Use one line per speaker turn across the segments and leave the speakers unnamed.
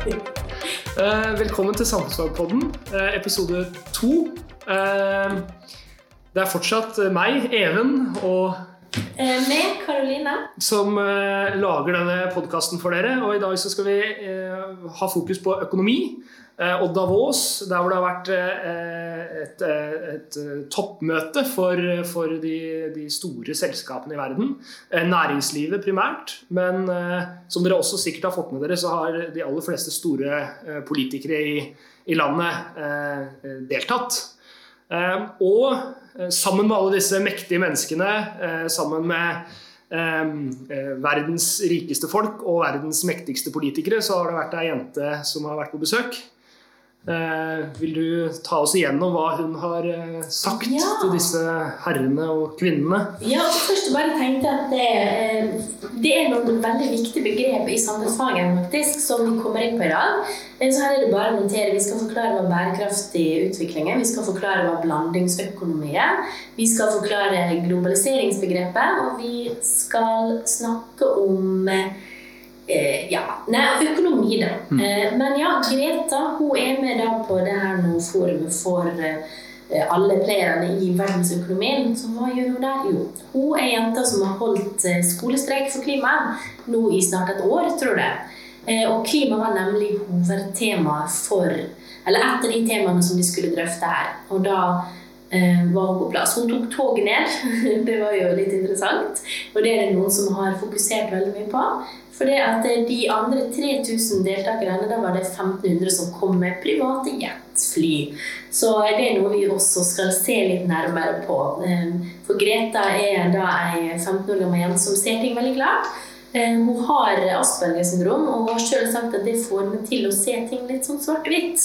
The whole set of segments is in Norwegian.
Eh, velkommen til Samfunnsfagpodden, eh, episode to. Eh, det er fortsatt meg, Even, og
Meg, Med Karoline.
som lager denne podkasten for dere. Og i dag så skal vi ha fokus på økonomi. Eh, og Davos, der hvor det har vært et, et, eh, et eh, toppmøte for, for de, de store selskapene i verden. Eh, næringslivet primært. Men eh, som dere også sikkert har fått med dere, så har de aller fleste store eh, politikere i, i landet eh, deltatt. Eh, og eh, sammen med alle disse mektige menneskene, eh, sammen med eh, eh, verdens rikeste folk og verdens mektigste politikere, så har det vært ei jente som har vært på besøk. Eh, vil du ta oss igjennom hva hun har eh, sagt
Ja.
til disse herrene og kvinnene?
Ja, først bare tenkte at det, eh, det er noen veldig viktige begrep i samfunnsfagen faktisk, som vi kommer inn på i dag. Så her er det bare å notere. Vi skal forklare hva bærekraftig utvikling er. Vi skal forklare hva blandingsøkonomi er. Vi skal forklare globaliseringsbegrepet. Og vi skal snakke om ja, Nei, økonomi, da. Eh, men ja, Greta hun er med da på det her nå forumet for eh, alle playerne i verdensøkonomien. Så hva gjør hun der? Jo, hun er jenta som har holdt eh, skolestreik for klimaet nå i snart et år, tror jeg. Eh, og klima var nemlig hovedtemaet for Eller et av de temaene som de skulle drøfte her. Og da eh, var hun på plass. Hun tok toget ned. det var jo litt interessant. Og det er det noen som har fokusert veldig mye på. For det at de andre 3000 deltakerne, da var det 1500 som kom med private jetfly. Så det er noe vi også skal se litt nærmere på. Eh, For Greta er da ei 15 år gammel jente som ser ting veldig klart. Eh, Hun har Asperger syndrom og har selv sagt at det får henne til å se ting litt sånn svart-hvitt.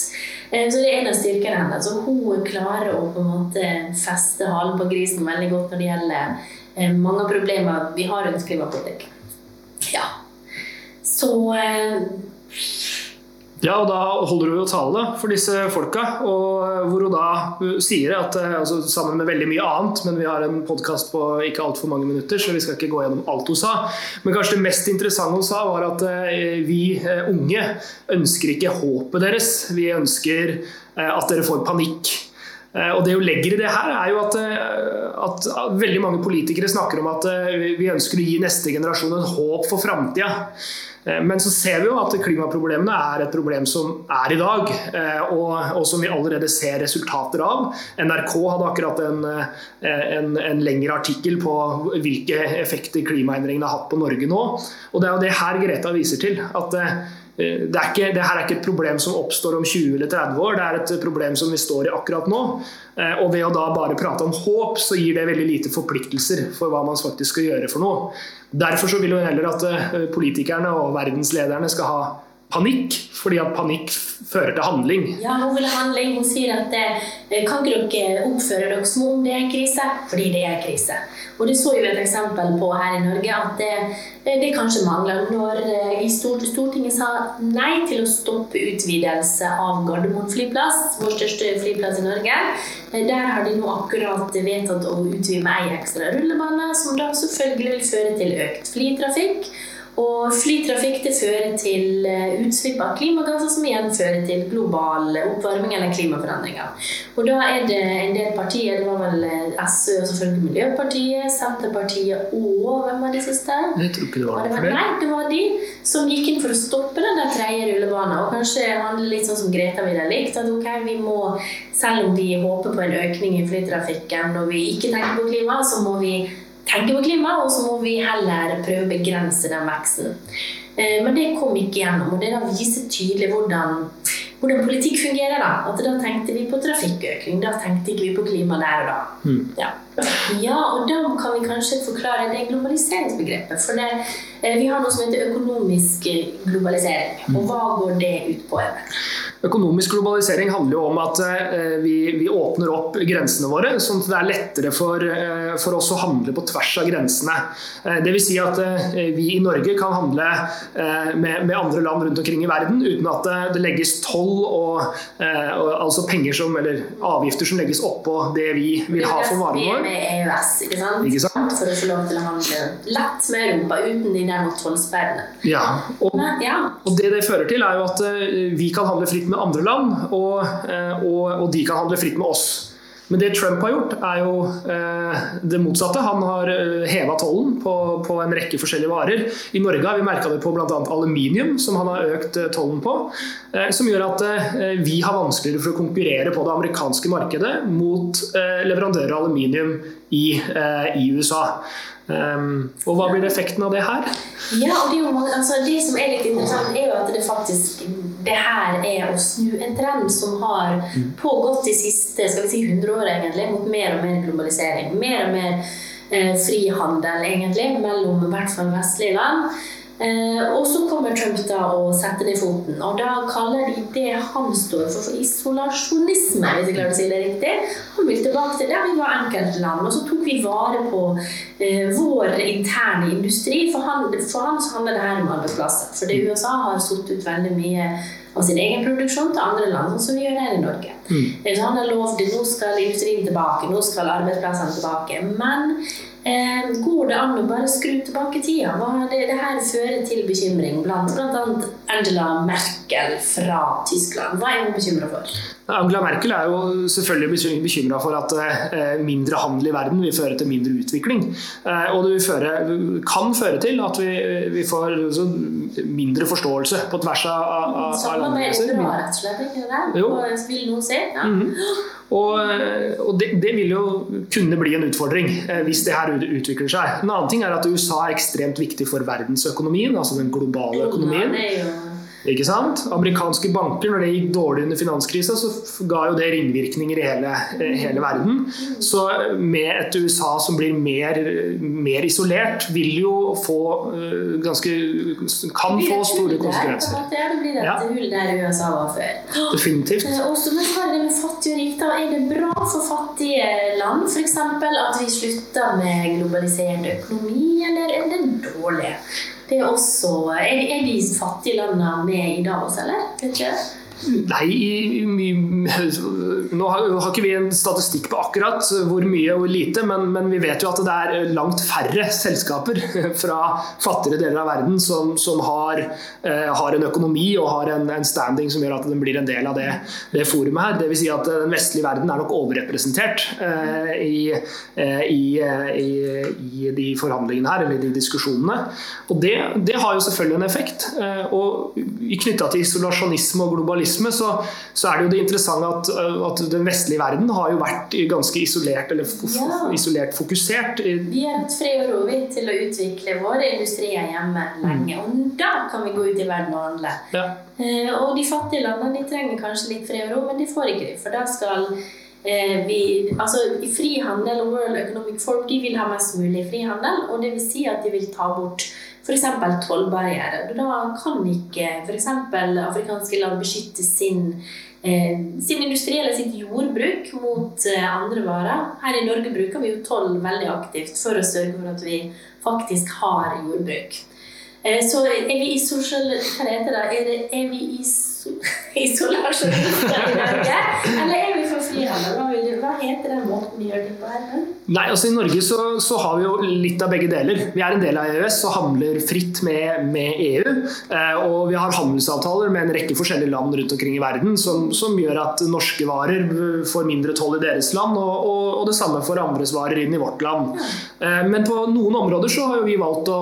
Eh, Så det er en av styrkene hennes. Hun klarer å på en måte feste halen på grisen veldig godt når det gjelder eh, mange av problemene vi har rundt klimapolitikk. Ja. Så
Ja, og da holder hun jo tale for disse folka, og hvor hun da uh, sier at uh, altså, Sammen med veldig mye annet, men vi har en podkast på ikke altfor mange minutter, så vi skal ikke gå gjennom alt hun sa. Men kanskje det mest interessante hun sa, var at vi unge ønsker ikke håpet deres. Vi ønsker at dere får panikk. Eh, Og det hun legger i det her, er jo at, eh, at veldig mange politikere snakker om at eh, vi ønsker å gi neste generasjon en håp for framtida. Men så ser vi jo at klimaproblemene er et problem som er i dag, eh, og, og som vi allerede ser resultater av. NRK hadde akkurat en, eh, en, en lengre artikkel på hvilke effekter klimaendringene har hatt på Norge nå. Og det er jo det her Greta viser til. at eh, det, er ikke, det her er ikke et problem som oppstår om 20 eller 30 år, det er et problem som vi står i akkurat nå. Eh, Og ved å da bare prate om håp, så gir det veldig lite forpliktelser for hva man faktisk skal gjøre for noe. Derfor så vil hun heller at eh, politikerne og verdenslederne skal ha panikk, fordi at panikk fører til handling.
ja, hun vil ha handling. Hun sier at eh, kan ikke dere oppføre dere som om det er krise? Fordi det er krise. Og det så jo et eksempel på her i Norge at det, eh, det kanskje mangler når eh, Stortinget sa nei til å stoppe utvidelse av Gardermoen flyplass, vår største flyplass i Norge. Der har de nå akkurat vedtatt å utvide med ei ekstra rullebane, som da selvfølgelig vil føre til økt flytrafikk. Og flytrafikk det fører til eh, utslipp av klimagasser, som igjen fører til global oppvarming eller klimaforandringer. Og da er det en del partier, det var vel SØ SV og selvfølgelig Miljøpartiet, Senterpartiet og hvem var det siste?
Jeg tror ikke det var
det var, nei, det var de som gikk inn for å stoppe den der tredje rullebanen. Og kanskje handle litt sånn som Greta ville likt. At ok, vi må, selv om vi håper på en økning i flytrafikken og vi ikke tenker på klima, så må vi tenke på klima, og så må vi heller prøve å begrense den veksten. Eh, Men det kom ikke gjennom, og det da viser tydelig hvordan, hvordan politikk fungerer. Da. At da tenkte vi på trafikkøkning, da tenkte ikke vi på klima der og da.
Mm.
Ja. Ja, og da kan vi kanskje forklare det globaliseringsbegrepet. For det, eh, vi har noe som heter økonomisk eh, globalisering. Og hva går det ut på?
Økonomisk globalisering handler jo om at eh, vi, vi åpner opp grensene våre, sånn at det er lettere for, for oss å handle på tvers av grensene. Dvs. Si at vi i Norge kan handle med, med, andre land rundt omkring i verden uten at det legges toll og, og altså penger som, eller avgifter som legges oppå det vi vil ha for varene
våre. Med EØS, ikke sant? ikke sant? For å få lov til å handle lett med Europa uten de der tollsperrene.
Ja, og, ja. og det det fører til, er jo at vi kan handle fritt med andre land, og, eh, og, og de kan handle fritt med oss. Men det Trump har gjort, er jo eh, det motsatte. Han har eh, heva tollen på, på, en rekke forskjellige varer. I Norge har vi merka det på bl.a. aluminium, som han har økt eh, tollen på. Som gjør at vi har vanskeligere for å konkurrere på det amerikanske markedet mot leverandører av aluminium i, i USA. Um, og hva blir effekten av det her?
Ja, og det, jo, altså, det, som er litt interessant, er jo at det faktisk det her er å snu en trend som har mm. pågått de siste skal vi si, 100 år egentlig, mot mer og mer globalisering. Mer og mer eh, frihandel egentlig, mellom i hvert fall vestlige land. Eh, og så kommer Trump da og setter ned foten. Og da kaller de det han står for, for isolasjonisme, hvis jeg klarer å si det riktig. Han vil tilbake til der vi var enkeltland, og så tok vi vare på eh, vår interne industri. For han, for han så handler det her om arbeidsplasser. For det USA har satt ut veldig mye av sin egen produksjon til andre land, sånn som vi gjør her i Norge. Mm. Så han har lovd nå skal industrien tilbake, nå skal arbeidsplassene tilbake. Men Eh, går det an å bare skru tilbake tida? Hva det, det her fører til bekymring blant bl.a. Angela Merkel fra Tyskland. Hva er hun bekymra for?
Angela Merkel er jo selvfølgelig bekymra for at eh, mindre handel i verden vil føre til mindre utvikling. Eh, og det føre, kan føre til at vi, vi får altså, mindre forståelse på tvers av, av,
av landegrenser. Bra, rett og slett, ikke det? Jo. Vil noen se? Ja. Mm -hmm.
Og, og det, det, vil jo kunne bli en utfordring eh, hvis det her utvikler seg. En annen ting er at USA er ekstremt viktig for verdensøkonomien, altså den globale økonomien. Ikke sant? Amerikanske banker, når det gikk dårlig under finanskrisa, så ga jo det ringvirkninger i hele, hele, verden. Så med et USA som blir mer, mer isolert, vil jo få uh, ganske Kan få store konsekvenser.
Det blir et ja. hull der USA var før.
Definitivt.
Også, men hva er det med fattig og rik? Er det bra for fattige land f.eks. at vi slutter med globalisert økonomi, eller er det dårlig? Det er også Er, de fattige landene med i dag også, eller? Vet ikke.
Nei, nå har, har, ikke vi en statistikk på akkurat hvor mye og hvor lite, men, men, vi vet jo at det er langt færre selskaper fra fattigere deler av verden som, som har, eh, har, en økonomi og har en, en, standing som gjør at den blir en del av det, det forumet her. Dvs. Si at den vestlige verden er nok overrepresentert eh, i, eh, i, i, i, de forhandlingene her, eller de diskusjonene. Og det, det har jo selvfølgelig en effekt. Eh, og Knytta til isolasjonisme og globalisme kapitalisme, så, så, er det jo det interessante at, at, den vestlige verden har jo vært ganske isolert, eller ja. isolert fokusert.
Vi har hatt fred og ro til å utvikle våre industrier hjemme lenge, og da kan vi gå ut i verden og handle. Ja. Eh, og de fattige landene de trenger kanskje litt fred og ro, men de får ikke det, for da skal eh, vi, altså Frihandel og World Economic Forum de vil ha mest mulig frihandel, og det vil si at de vil ta bort f.eks. tollbarrierer. Da kan ikke f.eks. afrikanske land beskytte sin, eh, sin, industri eller sitt jordbruk mot eh, andre varer. Her i Norge bruker vi jo toll veldig aktivt for å sørge for at vi faktisk har jordbruk. Eh, så er vi i sosial... Hva heter det? Er, det, er vi i isolasjonister i Norge? Eller er vi for frihandel? Heter den måten vi gjør det på her?
Nei, altså I Norge så, så, har vi jo litt av begge deler. Vi er en del av EØS og handler fritt med, med EU. Eh, og vi har handelsavtaler med en rekke forskjellige land rundt omkring i verden som, som gjør at norske varer får mindre toll i deres land, og, og, og, det samme for andres varer inn i vårt land. Eh, men på noen områder så har jo vi valgt å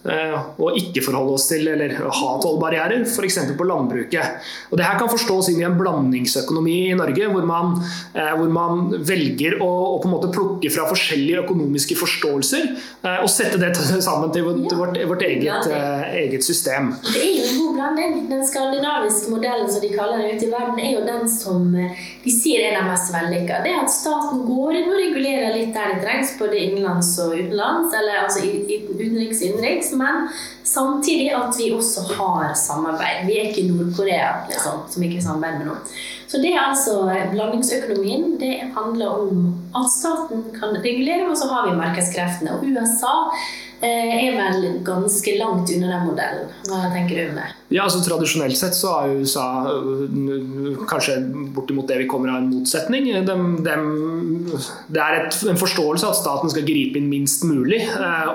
og eh, ikke forholde oss til eller ha tollbarrierer, f.eks. på landbruket. Og det her kan forstås inn i en blandingsøkonomi i Norge, hvor man, eh, hvor man velger å, å, på en måte plukke fra forskjellige økonomiske forståelser eh, og sette det sammen til vårt, vårt, vårt eget, eget, system.
Det er jo en god blanding. Den skandinaviske modellen som de kaller det ute i verden, er jo den som de sier er den mest vellykka. Det er at staten går inn og regulerer litt der det trengs, både innenlands og utenlands, eller altså utenriks innenriks men samtidig at vi også har samarbeid. Vi er ikke Nord-Korea liksom, som ikke samarbeider med noen. Så det er altså blandingsøkonomien. Det handler om at staten kan regulere, og så har vi markedskreftene. Og USA Eh, er vel ganske langt unna den modellen. Hva tenker du om det?
Ja, altså Tradisjonelt sett så har USA øh, kanskje bortimot det vi kommer av en motsetning. De, de, det er et, en forståelse at staten skal gripe inn minst mulig,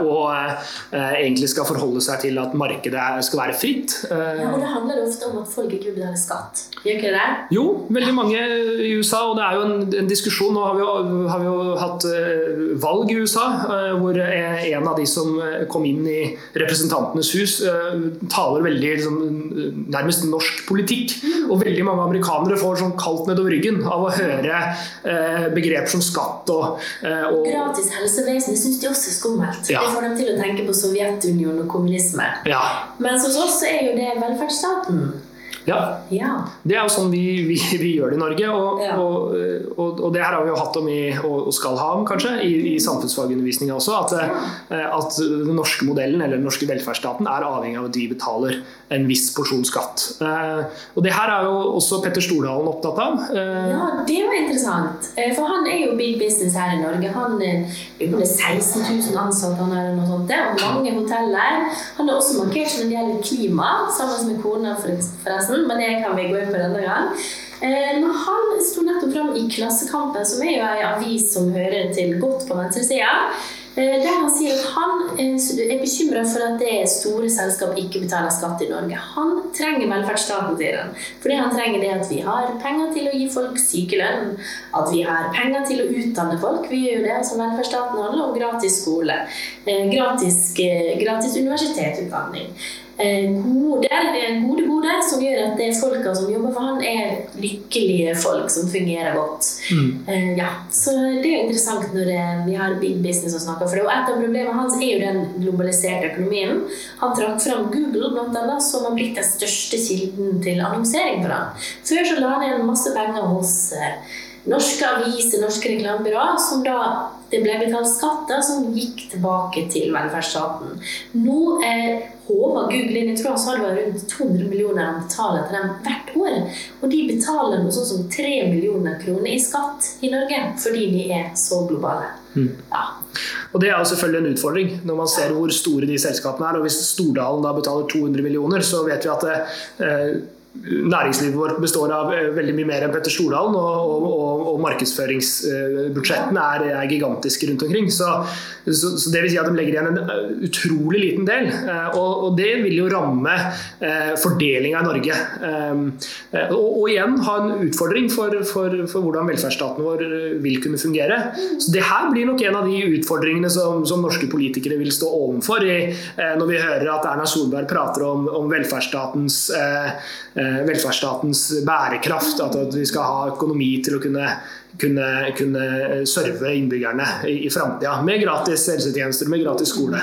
og eh, egentlig skal forholde seg til at markedet skal være fritt.
Ja, og Det handler ofte om at folk ikke vil betale skatt. Gjør ikke det?
Jo, veldig mange i USA, og det er jo en, en diskusjon. Nå har vi, jo, har vi jo hatt valg i USA, hvor en av de som kom inn i Representantenes hus, taler veldig liksom, nærmest norsk politikk. Og veldig mange amerikanere får sånn kaldt nedover ryggen av å høre eh, begrep som skatt og,
eh, og Gratis helsevesen det syns de også er skummelt. Ja. Det får dem til å tenke på Sovjetunionen og kommunisme.
Ja.
Mens hos oss er jo det velferdsstaten.
Ja.
ja.
Det er jo sånn vi, vi, vi gjør det i Norge. Og, ja. og, og, og, det her har vi jo hatt om i, og skal ha om kanskje, i, i samfunnsfagundervisninga også. At, eh, at, den norske modellen, eller den norske velferdsstaten, er avhengig av at vi betaler en viss porsjon skatt. Eh, og det her er jo også Petter Stordalen opptatt av.
Eh, ja, det var interessant. For han er jo big business her i Norge. Han er 16 000 ansatte, han er noe sånt, og mange hoteller. Han er også markert som en del klima, sammen med kona forresten men det kan vi gå inn på denne gang. Men han sto nettopp fram i Klassekampen, som er jo en avis som hører til godt på venstresida, eh, der han sier at han eh, er bekymra for at det store selskap ikke betaler skatt i Norge. Han trenger velferdsstaten til den. For det han trenger, er at vi har penger til å gi folk sykelønn. At vi har penger til å utdanne folk. Vi gjør jo det. som Velferdsstaten handler om gratis skole. Gratis, gratis universitetsutdanning. Eh, goder, gode goder som gjør at det folka som jobber for han, er lykkelige folk som fungerer godt. Mm. Uh, ja. Så det er interessant når vi har big business å snakke for. Og et av problemene hans er jo den globaliserte økonomien. Han trakk fram Google blant annet, som har blitt den største kilden til annonsering for ham. Før så la han igjen masse penger hos uh, norske aviser, norske reklamebyråer, som da det ble betalt skatter som gikk tilbake til velferdsstaten. Nå er håver Google inn. Jeg tror han sa det var rundt 200 millioner han betaler til dem hvert år. Og de betaler noe sånn som 3 millioner kroner i skatt i Norge fordi de er så globale. Mm. Ja.
Og Det er jo selvfølgelig en utfordring når man ser hvor store de selskapene er. og Hvis Stordalen da betaler 200 millioner, så vet vi at det, eh, næringslivet vårt består av eh, veldig mye mer enn Petter Stordalen, og, og, og markedsføringsbudsjettene er, er, gigantiske rundt omkring. Så, så, så, det vil si at de legger igjen en eh, utrolig liten del. Eh, og, og det vil jo ramme fordelinga i Norge. Og, igjen ha en utfordring for, for, for, hvordan velferdsstaten vår vil kunne fungere. Så det her blir nok en av de utfordringene som, som norske politikere vil stå overfor i, når vi hører at Erna Solberg prater om, om velferdsstatens eh, Eh, velferdsstatens bærekraft. At vi skal ha økonomi til å kunne, kunne, kunne serve innbyggerne i, i framtida med gratis helsetjenester, med gratis skole.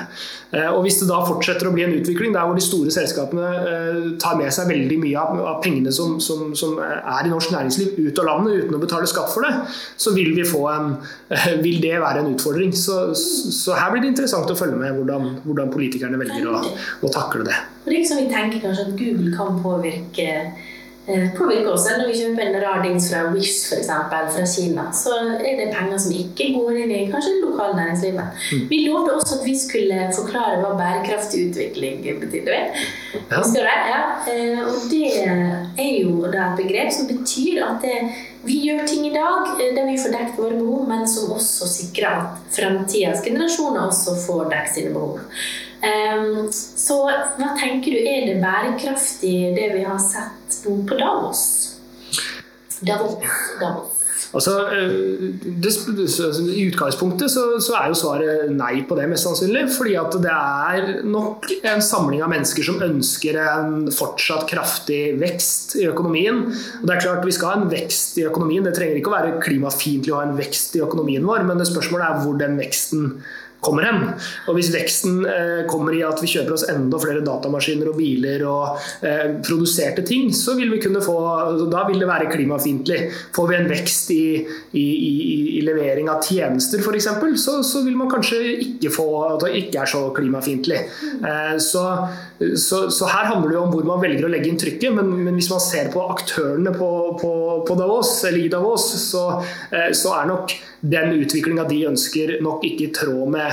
Eh, og Hvis det da fortsetter å bli en utvikling der hvor de store selskapene eh, tar med seg veldig mye av, av pengene som, som, som, er i norsk næringsliv ut av landet uten å betale skatt for det, så vil, en, vil det være en utfordring. Så, så, her blir det interessant å følge med hvordan, hvordan politikerne velger å, å takle det.
Og det er ikke sånn vi tenker kanskje at Google kan påvirke eh, også. Når vi kjøper en rar dings fra Wish eksempel, fra Kina, så er det penger som ikke går inn i kanskje lokalnæringslivet. Mm. Vi lovte også at vi skulle forklare hva bærekraftig utvikling betydde. Ja. Det? Ja. Eh, og det er jo et begrep som betyr at det, vi gjør ting i dag eh, der vi får dekket våre behov, men som også sikrer at fremtidens generasjoner også får dekket sine behov. Um, så hva tenker du, er det bærekraftig det vi har sett nå på Davos? Davos. Davos.
Altså, I utgangspunktet så, så, er jo svaret nei på det, mest sannsynlig. Fordi at det er nok en samling av mennesker som ønsker en fortsatt kraftig vekst i økonomien. Og det er klart Vi skal ha en vekst i økonomien. Det trenger ikke å være klimafiendtlig å ha en vekst i økonomien vår, men det spørsmålet er hvor den veksten kommer hen. Og hvis veksten kommer i at vi kjøper oss enda flere datamaskiner og biler og produserte ting, så vil vi kunne få Da vil det være klimafiendtlig. Får vi en vekst i, i, i, i levering av tjenester f.eks., så, så vil man kanskje ikke få at det ikke er så klimafiendtlig. Så, så, så, her handler det jo om hvor man velger å legge inn trykket, men, men hvis man ser på aktørene på, på, på Davos, eller i Davos, så, så er nok den utviklinga de ønsker, nok ikke i tråd med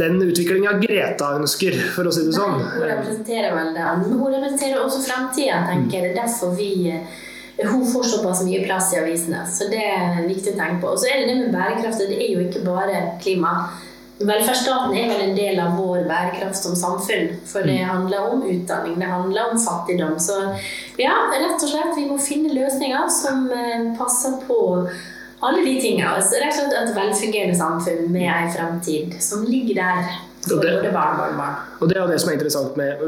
den utviklinga Greta ønsker, for å si det sånn.
Hun representerer vel det andre. Hun representerer også framtida, tenker jeg. Det er derfor vi hun får såpass mye plass i avisene. Så det er viktig å tenke på. Og så er det det med bærekraft. Det er jo ikke bare klima. Velferdsstaten er vel en del av vår bærekraft som samfunn. For det mm. handler om utdanning, det handler om fattigdom. Så ja, rett og slett, vi må finne løsninger som eh, passer på alle de tingene. Altså, rett og slett et velfungerende samfunn med en fremtid som ligger der både barn og
Det er jo det som er interessant med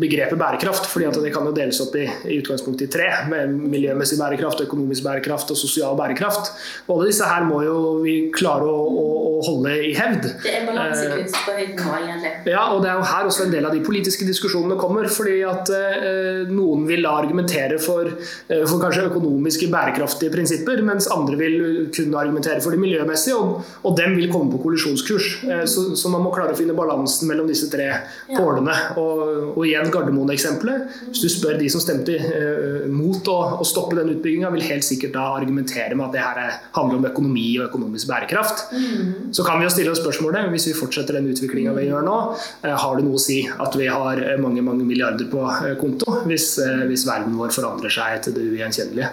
begrepet bærekraft. fordi at Det kan jo deles opp i, i utgangspunktet i tre. med Miljømessig bærekraft, økonomisk bærekraft og sosial bærekraft. Og alle disse her må jo vi klare å, å, å holde i hevd.
Det er balansekunst på høyt nivå, egentlig.
Ja, og det er jo her også en del av de politiske diskusjonene kommer. fordi at eh, noen vil argumentere for, for, kanskje økonomiske bærekraftige prinsipper, mens andre vil kunne argumentere for det miljømessige, og, og dem vil komme på kollisjonskurs. Eh, så, så man må klare å finne balansen mellom disse tre pålene. Og, og igjen Gardermoen-eksempelet. Hvis du spør de som stemte uh, mot å, å, stoppe den utbygginga, vil helt sikkert da argumentere med at det her handler om økonomi og økonomisk bærekraft. Mm. Så kan vi jo stille oss spørsmålet, hvis vi fortsetter den utviklinga vi gjør nå, uh, har det noe å si at vi har mange mange milliarder på uh, konto hvis, hvis, verden vår forandrer seg til det ugjenkjennelige.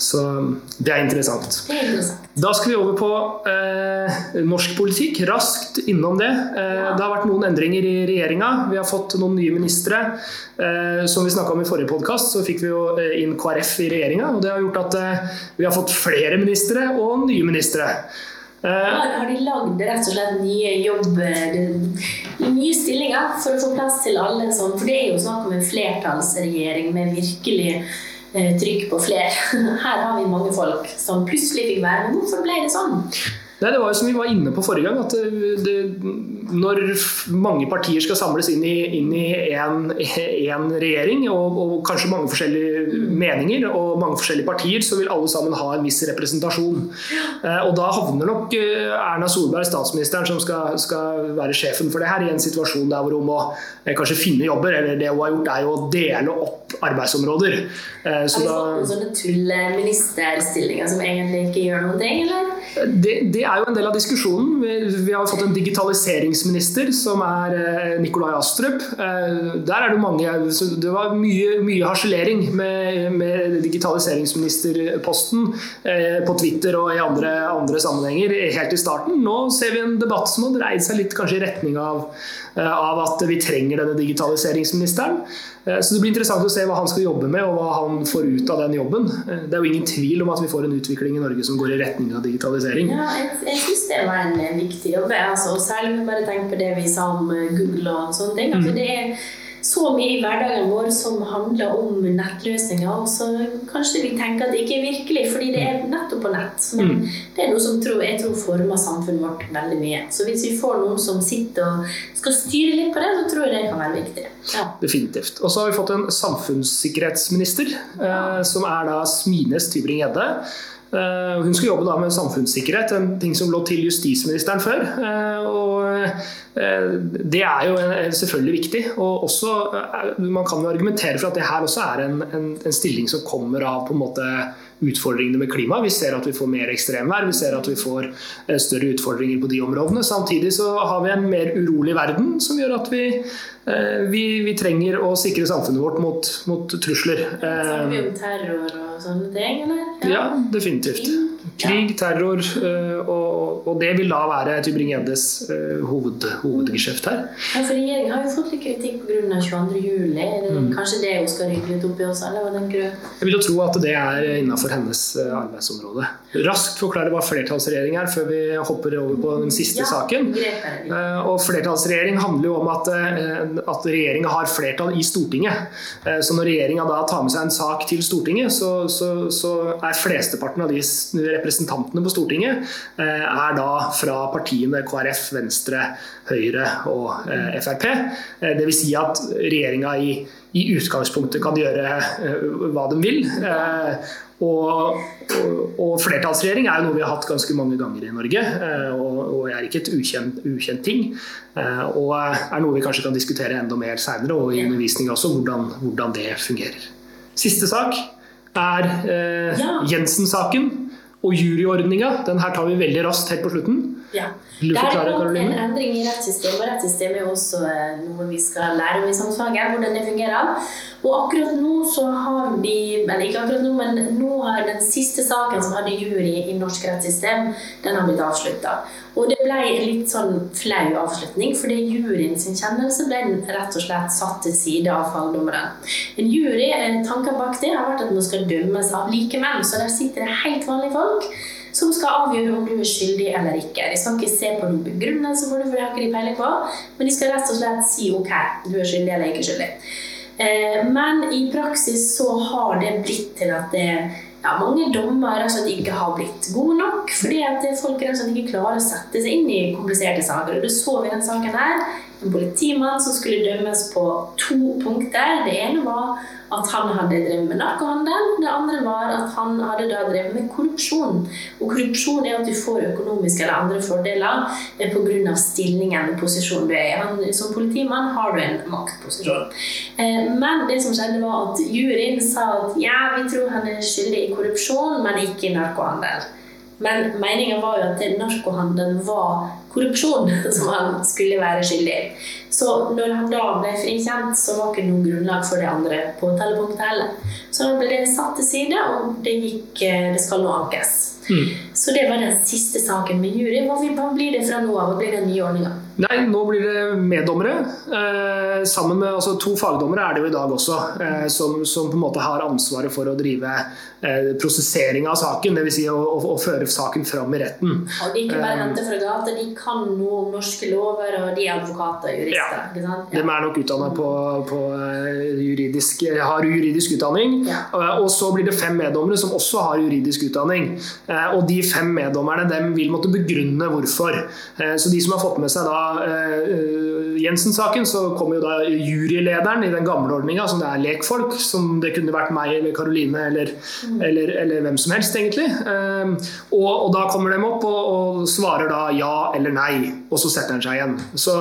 Så det er interessant.
Det er interessant.
Da skal vi over på norsk politikk. Raskt innom det. Det har vært noen endringer i regjeringa. Vi har fått noen nye ministre. Eh, som vi snakka om i forrige podkast, så fikk vi jo eh, inn KrF i regjeringa. Og det har gjort at eh, vi har fått flere ministre og nye ministre.
Har de lagd rett og slett nye jobber, nye stillinger for å få plass til alle? For det er jo snakk om en flertallsregjering med virkelig trykk på flere. Her har vi mange folk som plutselig fikk være med. Hvorfor ble det sånn?
Nei, Det var jo som vi var inne på forrige gang, at det, når mange partier skal samles inn i, én en, en, regjering, og, og, kanskje mange forskjellige meninger og mange forskjellige partier, så vil alle sammen ha en viss representasjon. Eh, og Da havner nok eh, Erna Solberg, statsministeren, som skal, skal være sjefen for det her, i en situasjon der hvor hun må eh, kanskje finne jobber. Eller det hun har gjort, er jo å dele opp arbeidsområder.
Så har vi fått sånne tulleministerstillinger som egentlig ikke gjør noen ting, eller?
Det, det er jo en del av diskusjonen. Vi, vi har fått en digitaliseringsminister som er eh, Nikolai Astrup. Eh, der er det mange Det var mye, mye harselering med, med digitaliseringsministerposten eh, på Twitter og i andre, andre, sammenhenger helt i starten. Nå ser vi en debatt som har dreid seg litt kanskje i retning av, av at vi trenger denne digitaliseringsministeren. Eh, så Det blir interessant å se hva han skal jobbe med, og hva han får ut av den jobben. Eh, det er jo ingen tvil om at vi får en utvikling i Norge som går i retning av digitalisering.
Ja, Jeg, jeg syns det var en viktig jobb. Altså, særlig vi bare tenker på det vi sa om eh, Google og sånne ting. Altså, det er så mye i hverdagen vår som handler om nettløsninger, og så kanskje vi tenker at det ikke er virkelig, fordi det er nettopp på nett. Men mm. det er noe som tror, jeg tror former samfunnet vårt veldig mye. Så hvis vi får noen som sitter og skal styre litt på det, så tror jeg det kan være viktig.
Ja. Definitivt. Og så har vi fått en samfunnssikkerhetsminister, eh, som er da Smines Tybring-Gjedde. Uh, hun skulle jobbe da med samfunnssikkerhet, en ting som lå til justisministeren før. Uh, og uh, Det er jo selvfølgelig viktig. og også, Man kan jo argumentere for at det her også er en, en, en stilling som kommer av på en måte utfordringene med klima. Vi ser at vi får mer ekstremvær, vi ser at vi får større utfordringer på de områdene. Samtidig så har vi en mer urolig verden som gjør at vi, vi, vi trenger å sikre samfunnet vårt mot, mot trusler.
Snakker vi om terror og sånne ting? eller?
Ja, ja definitivt. Krig, terror, eh, og, og, det vil da være Tybring-Gjeddes uh, hoved, hovedgeskjeft her.
Ja, for Regjeringen har jo fått litt kritikk pga. 22.07. Mm. Kanskje det hun skal rydde litt opp i også, eller hva tenker du?
Jeg vil jo tro at det er innenfor hennes eh, arbeidsområde. Raskt forklare hva flertallsregjering er, før vi hopper over på den siste ja, saken. Og Flertallsregjering handler jo om at, at regjeringa har flertall i Stortinget. Så når regjeringa da tar med seg en sak til Stortinget, så så, så er flesteparten av de representantene på Stortinget er da fra partiene KrF, Venstre, Høyre og eh, Frp. det Dvs. Si at regjeringa i, i, utgangspunktet kan gjøre eh, hva de vil. Eh, og, og, og, flertallsregjering er jo noe vi har hatt ganske mange ganger i Norge, eh, og, og er ikke et ukjent, ukjent ting. Eh, og er noe vi kanskje kan diskutere enda mer seinere, og i undervisning også, hvordan, hvordan det fungerer. Siste sak er eh, Jensen-saken og juryordninga. Den her tar vi veldig raskt helt på slutten.
Ja.
Vil du
Det
forklare,
Karoline? en endring i rettssystemet, og rettssystemet er også eh, noe vi skal lære om i samfunnsfaget, hvordan det fungerer. Og akkurat nå så har vi, eller ikke akkurat nå, men nå har den siste saken som hadde jury i norsk rettssystem, den har blitt avslutta. Og det ble en litt sånn flau avslutning, fordi juryen sin kjennelse ble rett og slett satt til side av fagdommeren. En jury, tanken bak det har vært at man skal dømmes av likemenn, så der sitter det helt vanlige folk som skal avgjøre om du er skyldig eller ikke. De skal ikke se på noen begrunnelse for det, for det har ikke de peiling på, men de skal rett og slett si ok, du er skyldig eller ikke skyldig. Eh, Men i praksis så har det blitt til at det ja, mange dommer altså, ikke har blitt gode nok, fordi at folk altså, ikke klarer å sette seg inn i kompliserte saker. Og det så vi i denne saken her. En politimann som skulle dømmes på to punkter. Det ene var at han hadde drevet med narkohandel. Det andre var at han hadde drevet med korrupsjon. Og korrupsjon er at du får økonomiske eller andre fordeler eh, pga. stillingen og posisjonen du er i. Som politimann har du en maktposisjon. Eh, Men det som skjedde var at juryen sa at ja, vi tror han er skyldig i korrupsjon, men ikke i narkohandel. Men meningen var jo at narkohandel var korrupsjon som han skulle være skyldig i. Så når han da ble frikjent, så var ikke noe grunnlag for det andre påtalepunktet heller. Så da ble det satt til side, og det, gikk, eh, det skal nå ankes.
Mm.
Så det var den siste saken med jury. Hva blir det fra nå av? Hva blir den nye ordninga?
Nei, nå blir det meddommere. Eh, sammen med altså, To fagdommere er det jo i dag også, eh, som, som på en måte har ansvaret for å drive eh, prosessering av saken. Dvs. Si å, å, å føre saken fram i retten.
Og de ikke bare henter fra gata, de kan noe om norske lover, og de er advokater og jurister.
Ja.
Sant?
De er nok utdannet på, på eh, juridisk, har juridisk utdanning.
Ja.
Eh, Og så blir det fem meddommere som også har juridisk utdanning. Eh, Og de fem meddommerne dem vil måtte begrunne hvorfor. Eh, Så de som har fått med seg da eh, Jensen-saken, så kommer jo da jurylederen i den gamle ordninga, som det er lekfolk, som det kunne vært meg eller Karoline eller, eller, eller hvem som helst, egentlig. Eh, Og, og da kommer de opp og, og svarer da ja eller nei, og så setter han seg igjen. Så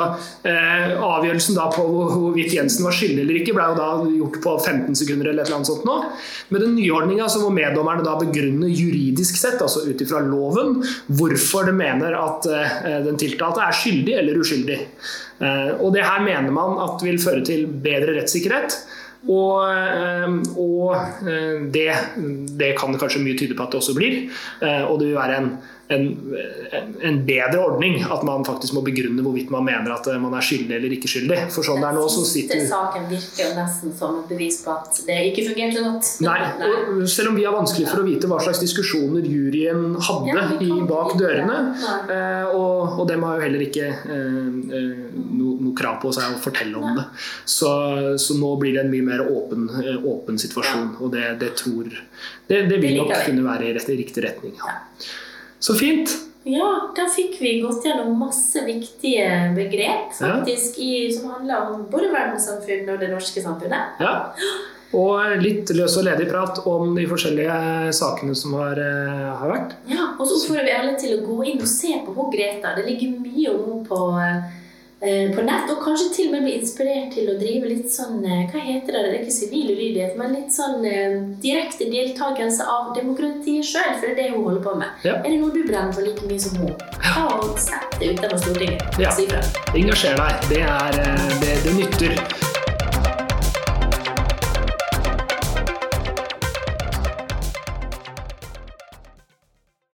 eh, avgjørelsen da på hvor- hvorvidt Jensen var skyldig eller ikke, ble jo da gjort på 15 sekunder eller et eller annet sånt nå. Med den nye ordninga så må meddommerne da begrunne juridisk sett, altså ut ifra loven, hvorfor de mener at eh, den tiltalte er skyldig eller uskyldig. Eh, og det her mener man at vil føre til bedre rettssikkerhet. Og, eh, og eh, det, det kan kanskje mye tyde på at det også blir. Og det vil være en, en, en bedre ordning at man faktisk må begrunne hvorvidt man mener at eh, man er skyldig eller ikke skyldig. For sånn det er nå, så sitter
saken virker jo nesten som et bevis på at det ikke fungerte godt.
Nei, og selv om vi har vanskelig for å vite hva slags diskusjoner juryen hadde
Ja,
i bak dørene, eh, og, og dem har jo heller ikke eh, noe, noe krav på seg å fortelle om det. Så, så nå blir det en mye mer åpen, åpen situasjon, og det, det tror Det, det vil nok kunne være i rett, riktig retning.
Ja.
Så fint.
Ja, da fikk vi gått gjennom masse viktige begrep faktisk, i, som handler om både verdenssamfunnet og det norske samfunnet.
Ja. Og litt løs og ledig prat om de forskjellige sakene som har, eh, har vært.
Ja, Og så oppfordrer vi alle til å gå inn og se på Greta. Det ligger mye om henne på, eh, på nett, og kanskje til og med bli inspirert til å drive litt sånn eh, Hva heter det? Det er ikke sivil ulydighet, men litt sånn eh, direkte deltakelse av demokratiet sjøl, for det er det hun holder på med.
Ja.
Er det noe du brenner for like mye som hun? Ta og Sett det utenfor Stortinget.
Ja. Engasjer deg. Det, er, eh, det, det nytter.